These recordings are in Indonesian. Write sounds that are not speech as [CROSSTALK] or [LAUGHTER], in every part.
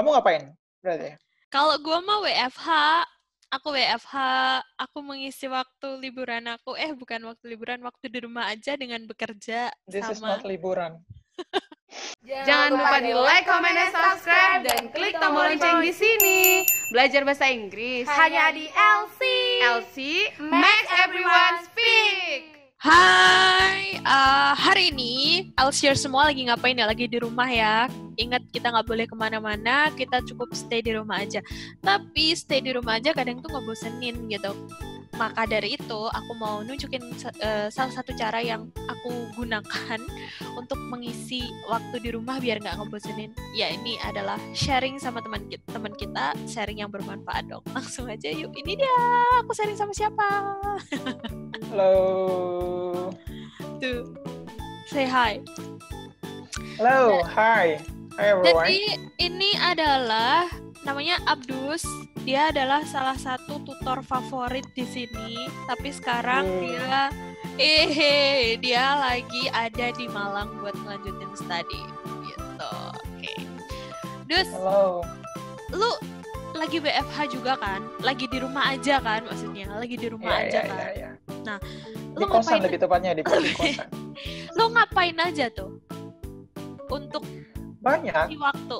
Kamu ngapain berarti? Kalau gue mah WFH, aku WFH, aku mengisi waktu liburan aku. Eh, bukan waktu liburan, waktu di rumah aja dengan bekerja This is sama. not liburan. Jangan lupa di like, comment, dan subscribe dan klik tombol lonceng di sini. Belajar bahasa Inggris hanya di LC. LC makes everyone speak. Hai, eh, hari ini Elsier semua lagi ngapain ya? Lagi di rumah ya. Ingat kita nggak boleh ke mana-mana, kita cukup stay di rumah aja. Tapi stay di rumah aja kadang tuh ngebosenin gitu. Maka dari itu aku mau nunjukin eh, salah satu cara yang aku gunakan [LAUGHS] untuk mengisi waktu di rumah biar nggak ngebosenin. Ya ini adalah sharing sama teman kita, teman kita, sharing yang bermanfaat dong. [LAUGHS] Langsung aja yuk. Ini dia, aku sharing sama siapa? [LAUGHS] Halo. Tuh, say hi. Halo, hi. Hi everyone. Jadi ini adalah namanya Abdus. Dia adalah salah satu tutor favorit di sini. Tapi sekarang Hmm. dia eh dia lagi ada di Malang buat ngelanjutin studi gitu. Oke. Dus, Halo. lu lagi BFH juga kan? Lagi di rumah aja kan maksudnya? Lagi di rumah Iya, aja iya, kan? iya, iya. Lu Di kosan ngapain? lebih tepatnya di, di kosan. [LAUGHS] Lu ngapain aja tuh? Untuk Banyak. di waktu.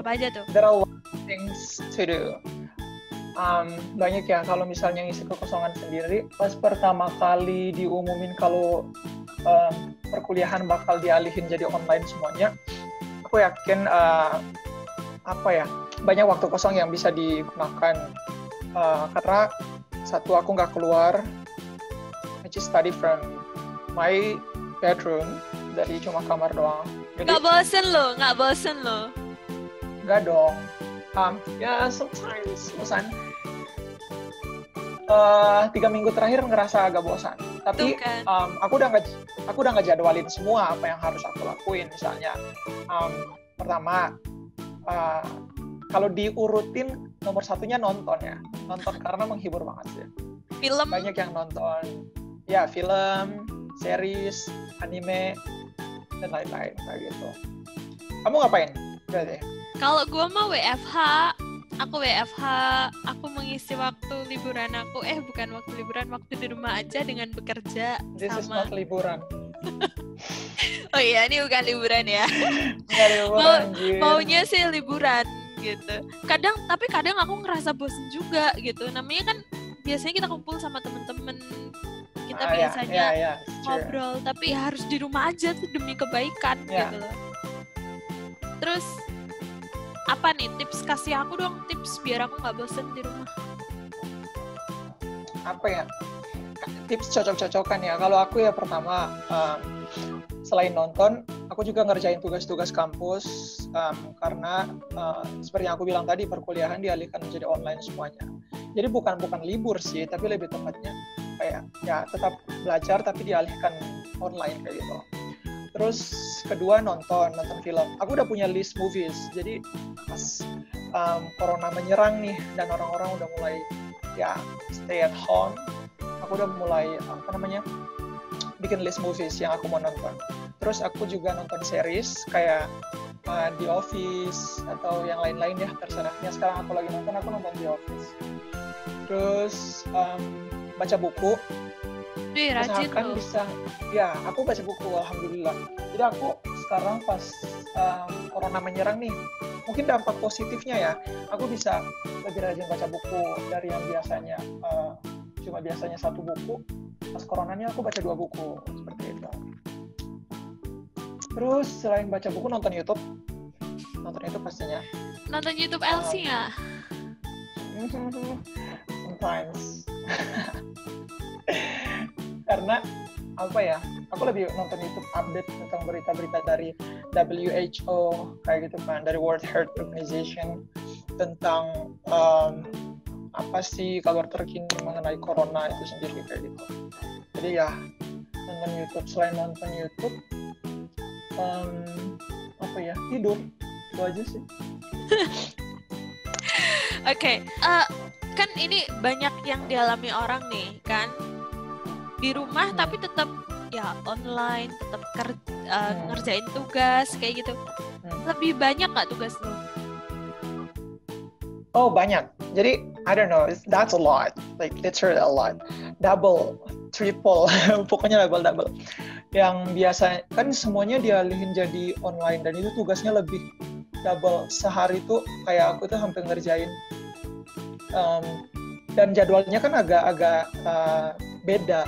Apa aja tuh? There are a lot of things to do. Um, banyak ya kalau misalnya ngisi kekosongan sendiri. Pas pertama kali diumumin kalau um, perkuliahan bakal dialihin jadi online semuanya, aku yakin uh, apa ya banyak waktu kosong yang bisa digunakan Uh, karena satu aku nggak keluar, I just study from my bedroom dari cuma kamar doang. Jadi Nggak bosen lo, nggak bosen lo. Enggak dong. Um, ya sometimes bosan. Eh, tiga minggu terakhir ngerasa agak bosan. Tapi Tuh kan. um, aku udah nggak aku udah nggak jadwalin semua apa yang harus aku lakuin. Misalnya um, pertama uh, kalau diurutin nomor satunya nonton ya. Nonton [LAUGHS] karena menghibur banget sih. Film Banyak yang nonton ya film, series, anime dan lain-lain kayak gitu. Kamu ngapain? Berarti? Kalau gue mah WFH, aku WFH, aku mengisi waktu liburan aku. Eh bukan waktu liburan, waktu di rumah aja dengan bekerja This is sama. not liburan. [LAUGHS] Oh iya, ini bukan liburan ya. [LAUGHS] Nggak liburan, anjir. Maunya sih liburan gitu. Kadang, tapi kadang aku ngerasa bosen juga gitu. Namanya kan biasanya kita kumpul sama temen-temen. Kita Ah, ya, biasanya ya, ya, it's true. ngobrol, tapi ya harus di rumah aja tuh demi kebaikan Ya. gitu loh. Terus apa nih tips kasih aku dong tips biar aku nggak bosen di rumah. Apa ya? Tips cocok-cocokan ya. Kalau aku ya pertama, um, selain nonton, aku juga ngerjain tugas-tugas kampus um, karena uh, seperti yang aku bilang tadi, perkuliahan dialihkan menjadi online semuanya. Jadi bukan bukan libur sih, tapi lebih tepatnya kayak ya tetap belajar tapi dialihkan online kayak gitu. Terus kedua nonton, nonton film. Aku udah punya list movies. Jadi pas um, corona menyerang nih dan orang-orang udah mulai ya stay at home, aku udah mulai apa namanya bikin list movies yang aku mau nonton. Terus aku juga nonton series kayak uh, The Office atau yang lain-lain ya terserah. Yang sekarang aku lagi nonton aku nonton The Office. Terus um, baca buku Wih rajin loh. bisa ya aku baca buku alhamdulillah. Jadi aku sekarang pas um, corona menyerang nih mungkin dampak positifnya ya aku bisa lebih rajin baca buku dari yang biasanya uh, cuma biasanya satu buku. Pas coronanya aku baca dua buku seperti itu. Terus selain baca buku nonton YouTube. Nonton YouTube pastinya. Nonton YouTube LC nggak? [LAUGHS] sometimes [LAUGHS] karena apa ya aku lebih nonton YouTube update tentang berita-berita dari WHO kayak gitu kan dari World Health Organization tentang um, apa sih kabar terkini mengenai corona itu sendiri kayak gitu. Jadi ya nonton YouTube selain nonton YouTube um, apa ya tidur itu aja sih. [LAUGHS] Oke, eh, kan ini banyak yang dialami orang nih kan di rumah Hmm. tapi tetap ya online, tetap ker- eh, Hmm. ngerjain tugas kayak gitu. Hmm. Lebih banyak nggak tugas lu Oh banyak. Jadi I don't know, that's a lot. Like literally a lot. Double, triple, [LAUGHS] pokoknya double double. Yang biasa kan semuanya dialihin jadi online dan itu tugasnya lebih double sehari tuh kayak aku tuh hampir ngerjain um, dan jadwalnya kan agak-agak uh, beda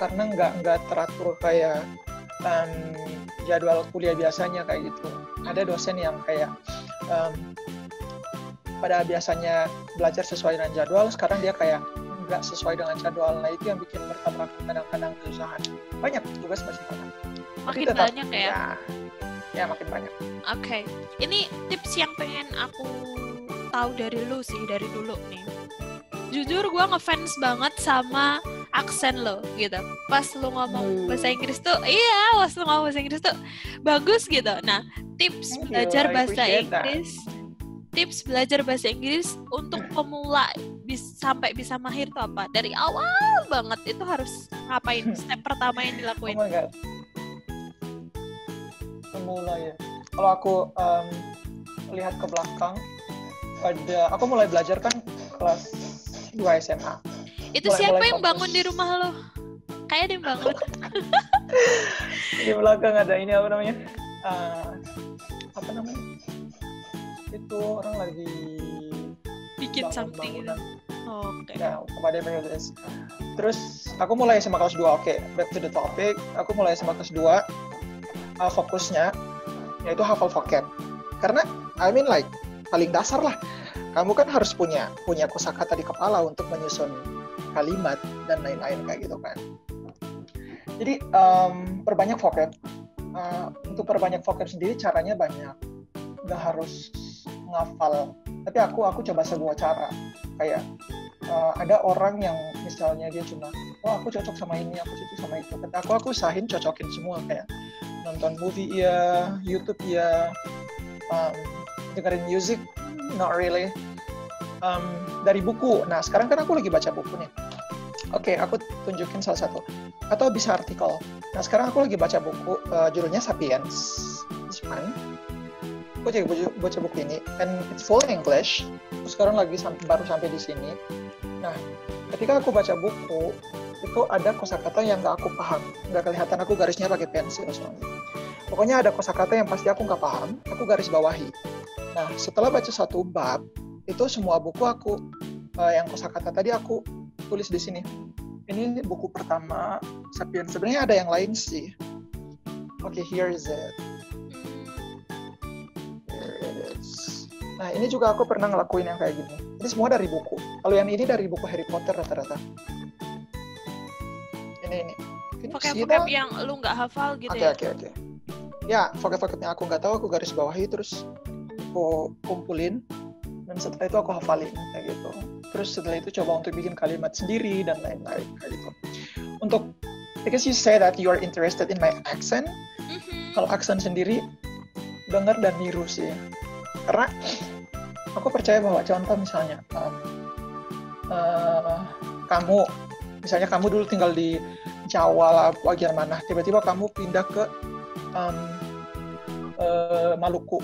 karena nggak nggak teratur kayak um, jadwal kuliah biasanya kayak gitu. Ada dosen yang kayak um, pada biasanya belajar sesuai dengan jadwal, sekarang dia kayak nggak sesuai dengan jadwal. Nah itu yang bikin bertabrakan kadang-kadang kesusahan. Banyak tugas masih banyak. Makin tetap, banyak ya? ya? Ya makin banyak. Oke, okay. ini tips yang pengen aku tahu dari lu sih dari dulu nih jujur gue ngefans banget sama aksen lo gitu pas lu ngomong hmm. bahasa Inggris tuh iya pas lu ngomong bahasa Inggris tuh bagus gitu nah tips Thank belajar you. bahasa Inggris that. tips belajar bahasa Inggris untuk pemula bis, sampai bisa mahir tuh apa dari awal banget itu harus ngapain [LAUGHS] step pertama yang dilakuin oh my God. pemula ya kalau aku um, lihat ke belakang pada aku mulai belajar kan kelas 2 SMA. Itu mulai, siapa mulai yang fokus. bangun di rumah lo? Kayak dia yang bangun. di belakang ada ini apa namanya? Uh, apa namanya? Itu orang lagi bikin something gitu. Oh, Oke. Okay. Ya, kepada periodis. Terus aku mulai sama kelas 2. Oke, okay, back to the topic. Aku mulai sama kelas 2. Uh, fokusnya yaitu hafal vocab. Karena I mean like paling dasar lah kamu kan harus punya punya kosakata di kepala untuk menyusun kalimat dan lain-lain kayak gitu kan. Jadi um, perbanyak vocab. Uh, untuk perbanyak vocab sendiri caranya banyak. Nggak harus ngafal. Tapi aku aku coba sebuah cara. Kayak uh, ada orang yang misalnya dia cuma, oh aku cocok sama ini, aku cocok sama itu. Tapi aku aku usahin cocokin semua kayak nonton movie ya, YouTube ya, um, dengerin music not really um, dari buku nah sekarang kan aku lagi baca buku nih oke okay, aku tunjukin salah satu. Atau bisa artikel. Nah sekarang aku lagi baca buku uh, judulnya Sapiens. One aku jadi baca buku ini. And it's full English. Terus sekarang lagi sampai, baru sampai di sini. Nah ketika aku baca buku itu ada kosakata yang gak aku paham. Nggak kelihatan aku garisnya pakai pensil soalnya. Pokoknya ada kosakata yang pasti aku nggak paham aku garis bawahi. Nah, setelah baca satu bab, itu semua buku aku uh, yang kosakata tadi aku tulis di sini. Ini buku pertama Sapiens. Sebenarnya ada yang lain sih. Oke, okay, here is it. Here it is. Nah, ini juga aku pernah ngelakuin yang kayak gini. Ini semua dari buku. Kalau yang ini dari buku Harry Potter rata-rata. Ini ini. Vocab-vocab yang lu nggak hafal gitu okay, ya? Oke, okay, oke, okay. Ya, vocab-vocab yang aku nggak tahu aku garis bawahi terus aku kumpulin dan setelah itu aku hafalin kayak gitu terus setelah itu coba untuk bikin kalimat sendiri dan lain-lain gitu. Untuk because you say that you are interested in my accent. Mm-hmm. kalau aksen sendiri dengar dan niru sih. Karena aku percaya bahwa contoh misalnya um, uh, kamu misalnya kamu dulu tinggal di Jawa lah bagian mana tiba-tiba kamu pindah ke um, uh, Maluku.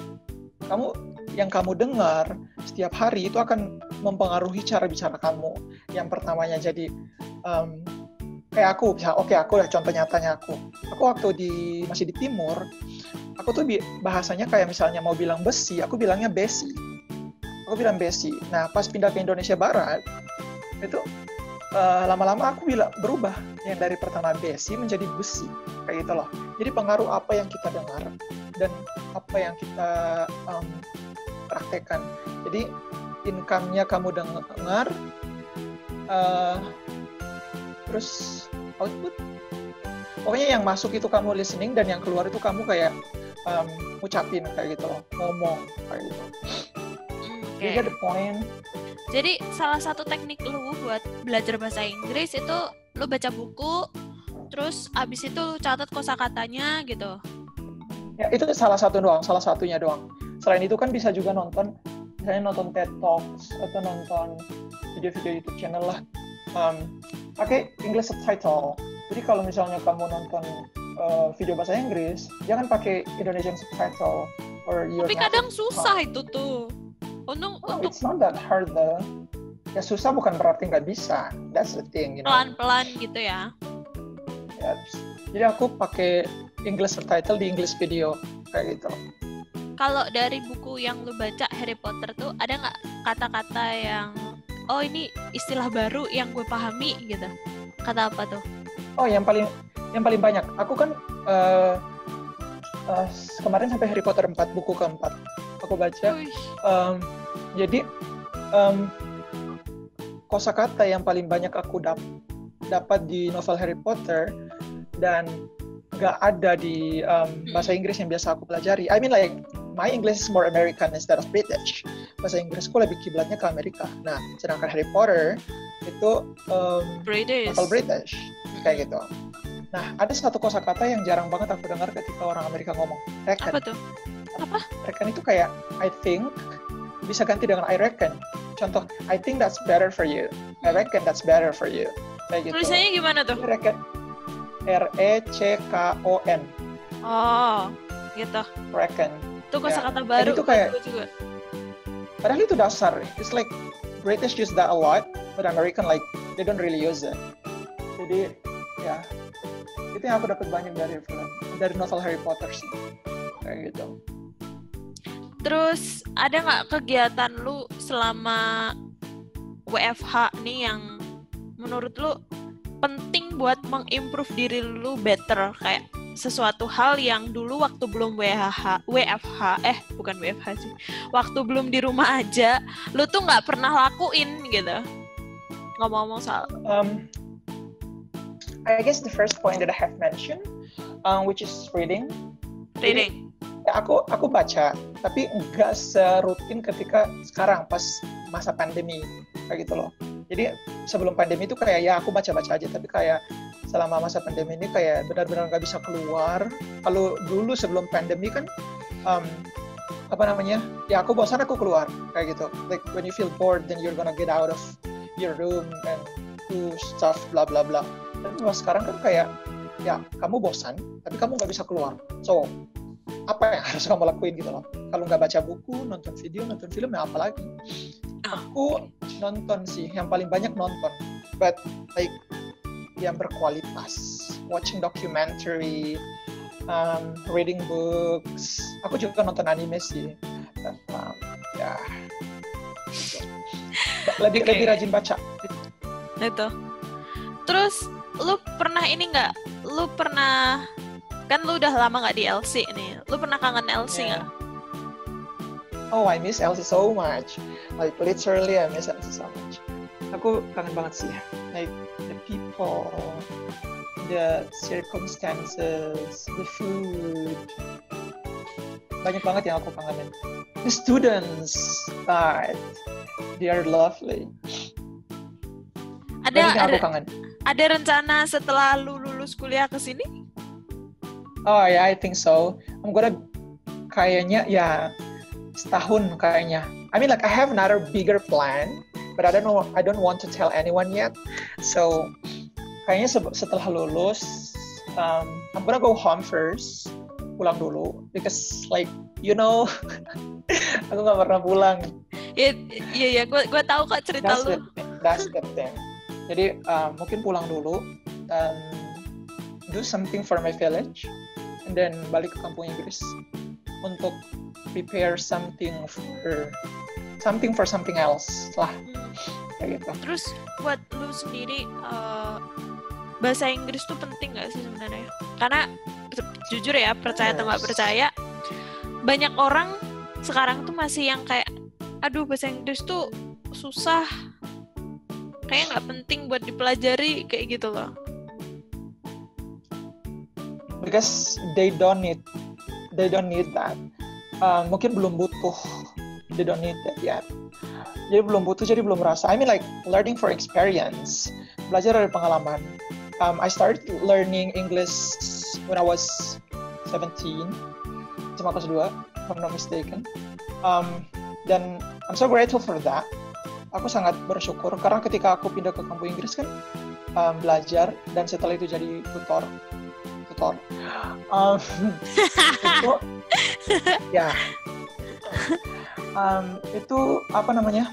Kamu yang kamu dengar setiap hari itu akan mempengaruhi cara bicara kamu. Yang pertamanya jadi um, kayak aku, bisa oke okay, aku lah contoh nyatanya aku. Aku waktu di masih di timur, aku tuh bahasanya kayak misalnya mau bilang besi, aku bilangnya besi. Aku bilang besi. Nah pas pindah ke Indonesia Barat itu uh, lama-lama aku bilang berubah yang dari pertama besi menjadi besi kayak gitu loh. Jadi pengaruh apa yang kita dengar dan apa yang kita um, praktekkan. Jadi income-nya kamu dengar, uh, terus output. Pokoknya yang masuk itu kamu listening dan yang keluar itu kamu kayak um, ngucapin kayak gitu loh, ngomong kayak gitu. Okay. You the point? Jadi salah satu teknik lu buat belajar bahasa Inggris itu lu baca buku, terus abis itu catat kosakatanya gitu ya itu salah satu doang salah satunya doang selain itu kan bisa juga nonton misalnya nonton TED Talks atau nonton video-video YouTube channel lah um, pakai English subtitle jadi kalau misalnya kamu nonton uh, video bahasa Inggris jangan pakai Indonesian subtitle or your tapi kadang susah itu tuh Untung Oh, untuk it's not that hard though. Ya susah bukan berarti nggak bisa. That's the thing, you know. pelan-pelan gitu ya. Yes. Jadi aku pakai English subtitle di English video kayak gitu. Kalau dari buku yang lu baca Harry Potter tuh ada nggak kata-kata yang oh ini istilah baru yang gue pahami gitu? Kata apa tuh? Oh, yang paling yang paling banyak. Aku kan eh eh, kemarin sampai Harry Potter 4 buku keempat. Aku baca. Em, jadi em, kosakata yang paling banyak aku dap- dapat di novel Harry Potter dan nggak ada di em, bahasa Inggris yang biasa aku pelajari. I mean like my English is more American instead of British. Bahasa Inggrisku lebih kiblatnya ke Amerika. Nah, sedangkan Harry Potter itu em, British. British kayak gitu. Nah, ada satu kosakata yang jarang banget aku dengar ketika orang Amerika ngomong. Reckon. Apa tuh? Reckon itu kayak I think bisa ganti dengan I reckon. Contoh, I think that's better for you. I reckon that's better for you. Kayak gitu. Tulisannya gimana tuh? Reckon. R E C K O N. Oh, gitu. Reckon. Itu Ya. kosakata baru itu kayak- juga. Padahal itu dasar. It's like British use that a lot, but American like they don't really use it. Jadi ya itu yang aku dapat banyak dari film dari novel Harry Potter sih. Kayak gitu. Terus ada nggak kegiatan lu selama WFH nih yang menurut lu penting buat mengimprove diri lu better kayak sesuatu hal yang dulu waktu belum WFH, WFH eh bukan WFH sih, waktu belum di rumah aja, lu tuh nggak pernah lakuin gitu. Ngomong-ngomong soal Um, I guess the first point that I have mentioned, um, which is reading. reading. Ya, aku aku baca, tapi nggak serutin ketika sekarang pas masa pandemi kayak gitu loh. Jadi sebelum pandemi itu kayak ya aku baca-baca aja, tapi kayak selama masa pandemi ini kayak benar-benar nggak bisa keluar. Kalau dulu sebelum pandemi kan um, apa namanya? Ya aku bosan aku keluar kayak gitu. Like when you feel bored, then you're gonna get out of your room and do stuff bla bla bla. Tapi kalau sekarang kan kayak ya kamu bosan, tapi kamu nggak bisa keluar. So apa yang harus kamu lakuin gitu loh kalau nggak baca buku nonton video nonton film ya apa lagi aku nonton sih yang paling banyak nonton but like yang berkualitas watching documentary um, reading books aku juga nonton anime sih Dan, um, ya [LAUGHS] lebih Oke. lebih rajin baca itu. Terus lu pernah ini nggak? Lu pernah kan lu udah lama nggak di LC nih. Lu pernah kangen LC Yeah. nggak? Oh, I miss Elsie so much. Like literally, I miss Elsie so much. Aku kangen banget sih. Like the people, the circumstances, the food. Banyak banget yang aku kangenin. The students, but they are lovely. Ada Banyak yang ada, aku kangen. ada rencana setelah lu lulus kuliah ke sini? Oh yeah, I think so. I'm gonna kayaknya ya setahun kayaknya. I mean like I have another bigger plan, but I don't know. I don't want to tell anyone yet. So kayaknya se- setelah lulus, um, I'm gonna go home first, pulang dulu, because like you know, [LAUGHS] aku nggak pernah pulang. Iya iya ya, gue gue tahu kok cerita That's lu. the that's the thing. Jadi um, mungkin pulang dulu dan do something for my village, and then balik ke kampung Inggris untuk prepare something for something for something else lah Hmm. kayak gitu. Terus buat lu sendiri eh, bahasa Inggris tuh penting gak sih sebenarnya? Karena jujur ya percaya atau nggak Yes. percaya, banyak orang sekarang tuh masih yang kayak, aduh bahasa Inggris tuh susah, kayak nggak penting buat dipelajari kayak gitu loh. Because they don't need they don't need that. Uh, mungkin belum butuh. They don't need that yet. Jadi belum butuh, jadi belum merasa. I mean like learning for experience. Belajar dari pengalaman. Um, I started learning English when I was 17. Cuma kelas 2, if I'm not mistaken. Um, dan I'm so grateful for that. Aku sangat bersyukur karena ketika aku pindah ke kampung Inggris kan um, belajar dan setelah itu jadi tutor tutor um, [LAUGHS] itu ya um, itu apa namanya?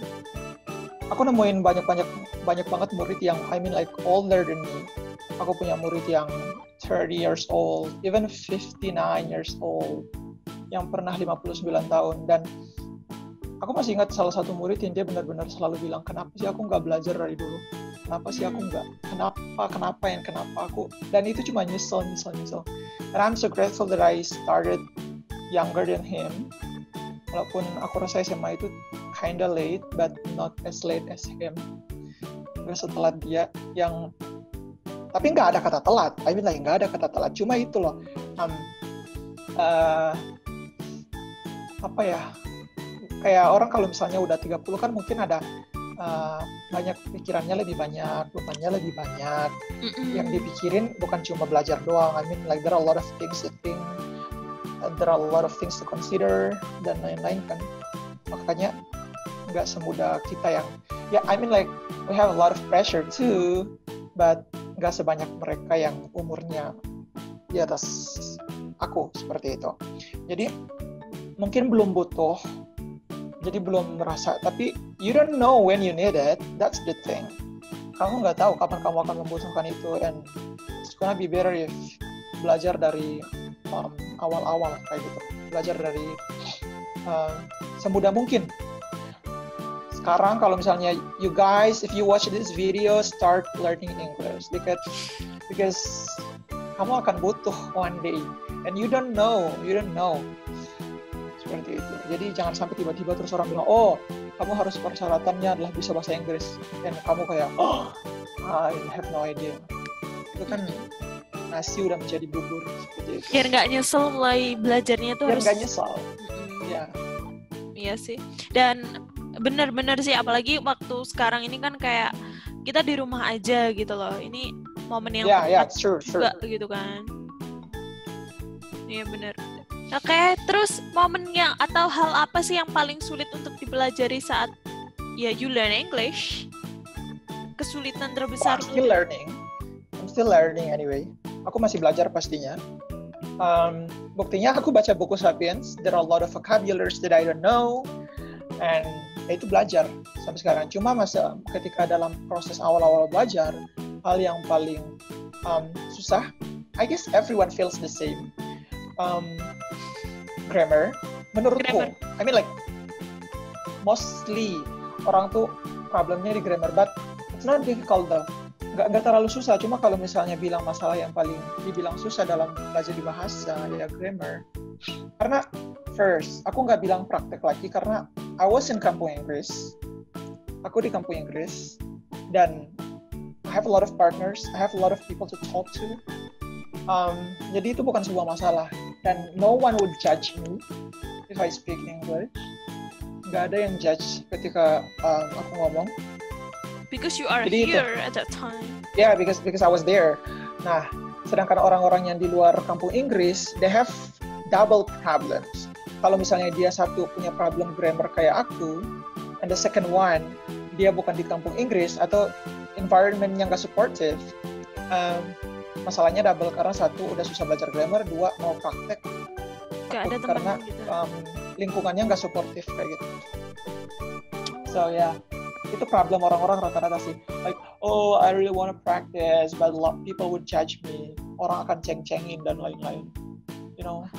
Aku nemuin banyak-banyak banyak banget murid yang I mean like older than me. Aku punya murid yang 30 years old, even 59 years old, yang pernah 59 tahun. Dan aku masih ingat salah satu murid yang dia benar-benar selalu bilang kenapa sih aku nggak belajar dari dulu? Kenapa sih aku nggak kenapa kenapa yang kenapa aku? Dan itu cuma nyesel nyesel nyesel. And I'm so grateful that I started younger than him walaupun aku rasa SMA itu kinda late but not as late as him Terus setelah dia yang tapi nggak ada kata telat I mean like nggak ada kata telat cuma itu loh um, uh, apa ya kayak orang kalau misalnya udah 30 kan mungkin ada uh, banyak pikirannya lebih banyak, bebannya lebih banyak. Mm-mm. Yang dipikirin bukan cuma belajar doang. I mean like there are a lot of things think, uh, there are a lot of things to consider dan lain-lain kan. Makanya nggak semudah kita yang ya I mean like we have a lot of pressure too, but nggak sebanyak mereka yang umurnya di atas aku seperti itu. Jadi mungkin belum butuh jadi belum merasa tapi you don't know when you need it that's the thing kamu nggak tahu kapan kamu akan membutuhkan itu and it's gonna be better if belajar dari um, awal-awal kayak gitu. Belajar dari uh, semudah mungkin. Sekarang kalau misalnya you guys if you watch this video start learning English. Because because kamu akan butuh one day. And you don't know you don't know. Seperti itu. Jadi jangan sampai tiba-tiba terus orang bilang, oh kamu harus persyaratannya adalah bisa bahasa Inggris, dan kamu kayak, oh I have no idea. Itu kan nasi udah menjadi bubur seperti itu. Biar nggak nyesel mulai belajarnya tuh Biar harus. nggak nyesal. Mm-mm. Ya, Iya sih. Dan benar-benar sih apalagi waktu sekarang ini kan kayak kita di rumah aja gitu loh. Ini momen yang ya, ya, tepat sure, sure. juga gitu kan. Iya benar. Oke, terus momen yang atau hal apa sih yang paling sulit untuk dipelajari saat ya you learn English? Kesulitan terbesar I'm still learning. I'm still learning anyway. Aku masih belajar pastinya. Um, buktinya aku baca buku Sapiens. There are a lot of vocabularies that I don't know. And ya itu belajar sampai sekarang. Cuma masa ketika dalam proses awal-awal belajar, hal yang paling um, susah, I guess everyone feels the same. Um, grammar, menurutku, Grammar. I mean like mostly orang tuh problemnya di grammar, but it's not difficult though. Nggak, nggak terlalu susah, cuma kalau misalnya bilang masalah yang paling dibilang susah dalam belajar di bahasa, ya grammar. Karena first, aku nggak bilang praktek lagi karena I was in kampung Inggris. Aku di kampung Inggris dan I have a lot of partners, I have a lot of people to talk to. Um, jadi itu bukan sebuah masalah dan no one would judge me if I speak English. Nggak ada yang judge ketika um, aku ngomong. Because you are Jadi itu. here at that time. Yeah, because because I was there. Nah, sedangkan orang-orang yang di luar kampung Inggris, they have double problems. Kalau misalnya dia satu punya problem grammar kayak aku, and the second one dia bukan di kampung Inggris atau environment yang gak supportive, um, masalahnya double karena satu udah susah belajar grammar, dua mau praktek Gak ada karena gitu. um, lingkungannya nggak supportive kayak gitu. So ya, yeah, itu problem orang-orang rata-rata sih. Like, oh I really wanna practice, but a lot people would judge me. Orang akan ceng-cengin dan lain-lain. You know,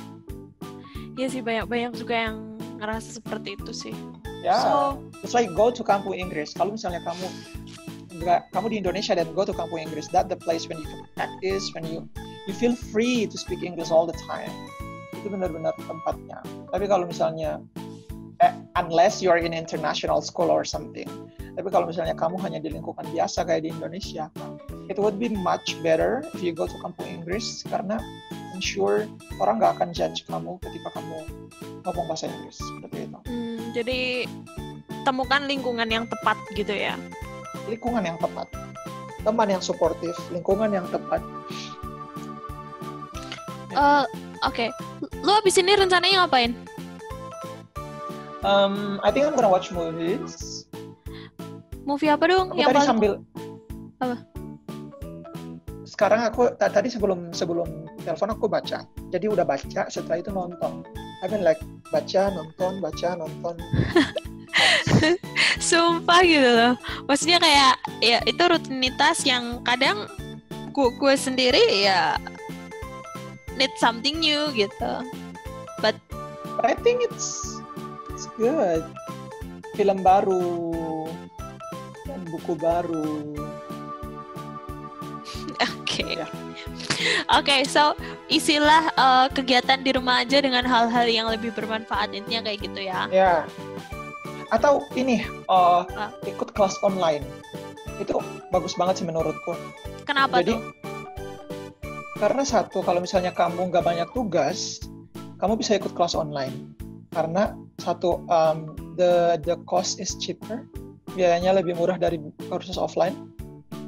Iya sih banyak-banyak juga yang ngerasa seperti itu sih. ya. So, It's like go to kampung Inggris. Kalau misalnya kamu nggak kamu di Indonesia dan go to kampung Inggris, that the place when you can practice, when you you feel free to speak English all the time. Itu benar-benar tempatnya. Tapi kalau misalnya unless you are in international school or something. Tapi kalau misalnya kamu hanya di lingkungan biasa kayak di Indonesia, it would be much better if you go to kampung Inggris karena I'm sure orang nggak akan judge kamu ketika kamu ngomong bahasa Inggris seperti itu. hmm, jadi temukan lingkungan yang tepat gitu ya. lingkungan yang tepat, teman yang suportif, lingkungan yang tepat. Eh, Oke, lu abis ini rencananya ngapain? Um, I think I'm gonna watch movies. Movie apa dong? Aku yang tadi paling sambil Apa? Sekarang aku ta- tadi sebelum sebelum telepon aku baca. Jadi udah baca, setelah itu nonton. I mean like baca nonton baca nonton [LAUGHS] Sumpah gitu loh. Maksudnya kayak ya itu rutinitas yang kadang gue, gue sendiri ya need something new gitu. But I think it's good. Film baru dan buku baru. [LAUGHS] oke. Ya. Oke, so isilah uh, kegiatan di rumah aja dengan hal-hal yang lebih bermanfaat intinya kayak gitu ya. Ya. Atau ini uh, Ah. ikut kelas online. Itu bagus banget sih menurutku. Kenapa Jadi tuh? karena satu kalau misalnya kamu nggak banyak tugas, kamu bisa ikut kelas online. Karena satu um, the the cost is cheaper, biayanya lebih murah dari kursus offline,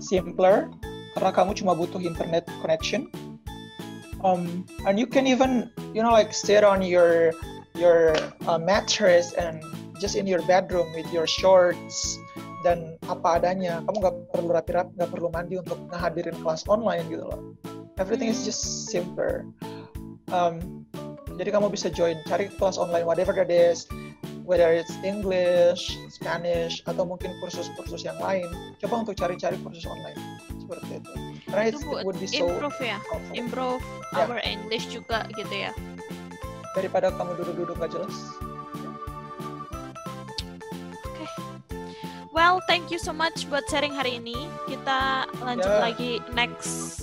simpler karena kamu cuma butuh internet connection. Um, and you can even you know like sit on your your uh, mattress and just in your bedroom with your shorts dan apa adanya. Kamu nggak perlu rapi-rapi, nggak perlu mandi untuk ngehadirin kelas online gitu loh. Everything is Hmm. just simpler. Um, jadi kamu bisa join, cari kelas online whatever that is, whether it's English, Spanish, atau mungkin kursus-kursus yang lain. Coba untuk cari-cari kursus online seperti itu. Karena Itu it would be so improve ya, helpful. improve Ya. our English juga gitu ya. daripada kamu duduk-duduk gak jelas. Well, thank you so much buat sharing hari ini. Kita lanjut Ya. lagi next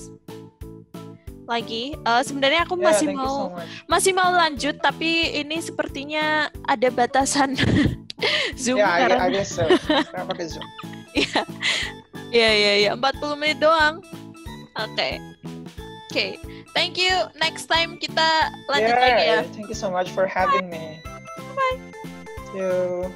lagi. Eh, Sebenarnya aku Ya, masih thank mau so much. masih mau lanjut, tapi ini sepertinya ada batasan [LAUGHS] Zoom Ya, I, karena I guess so. Zoom. [LAUGHS] Iya. Iya, iya, iya. 40 menit doang. Oke. Oke. Thank you. Next time kita lanjut lagi ya. Yeah, thank you so much for having me. Bye. See you.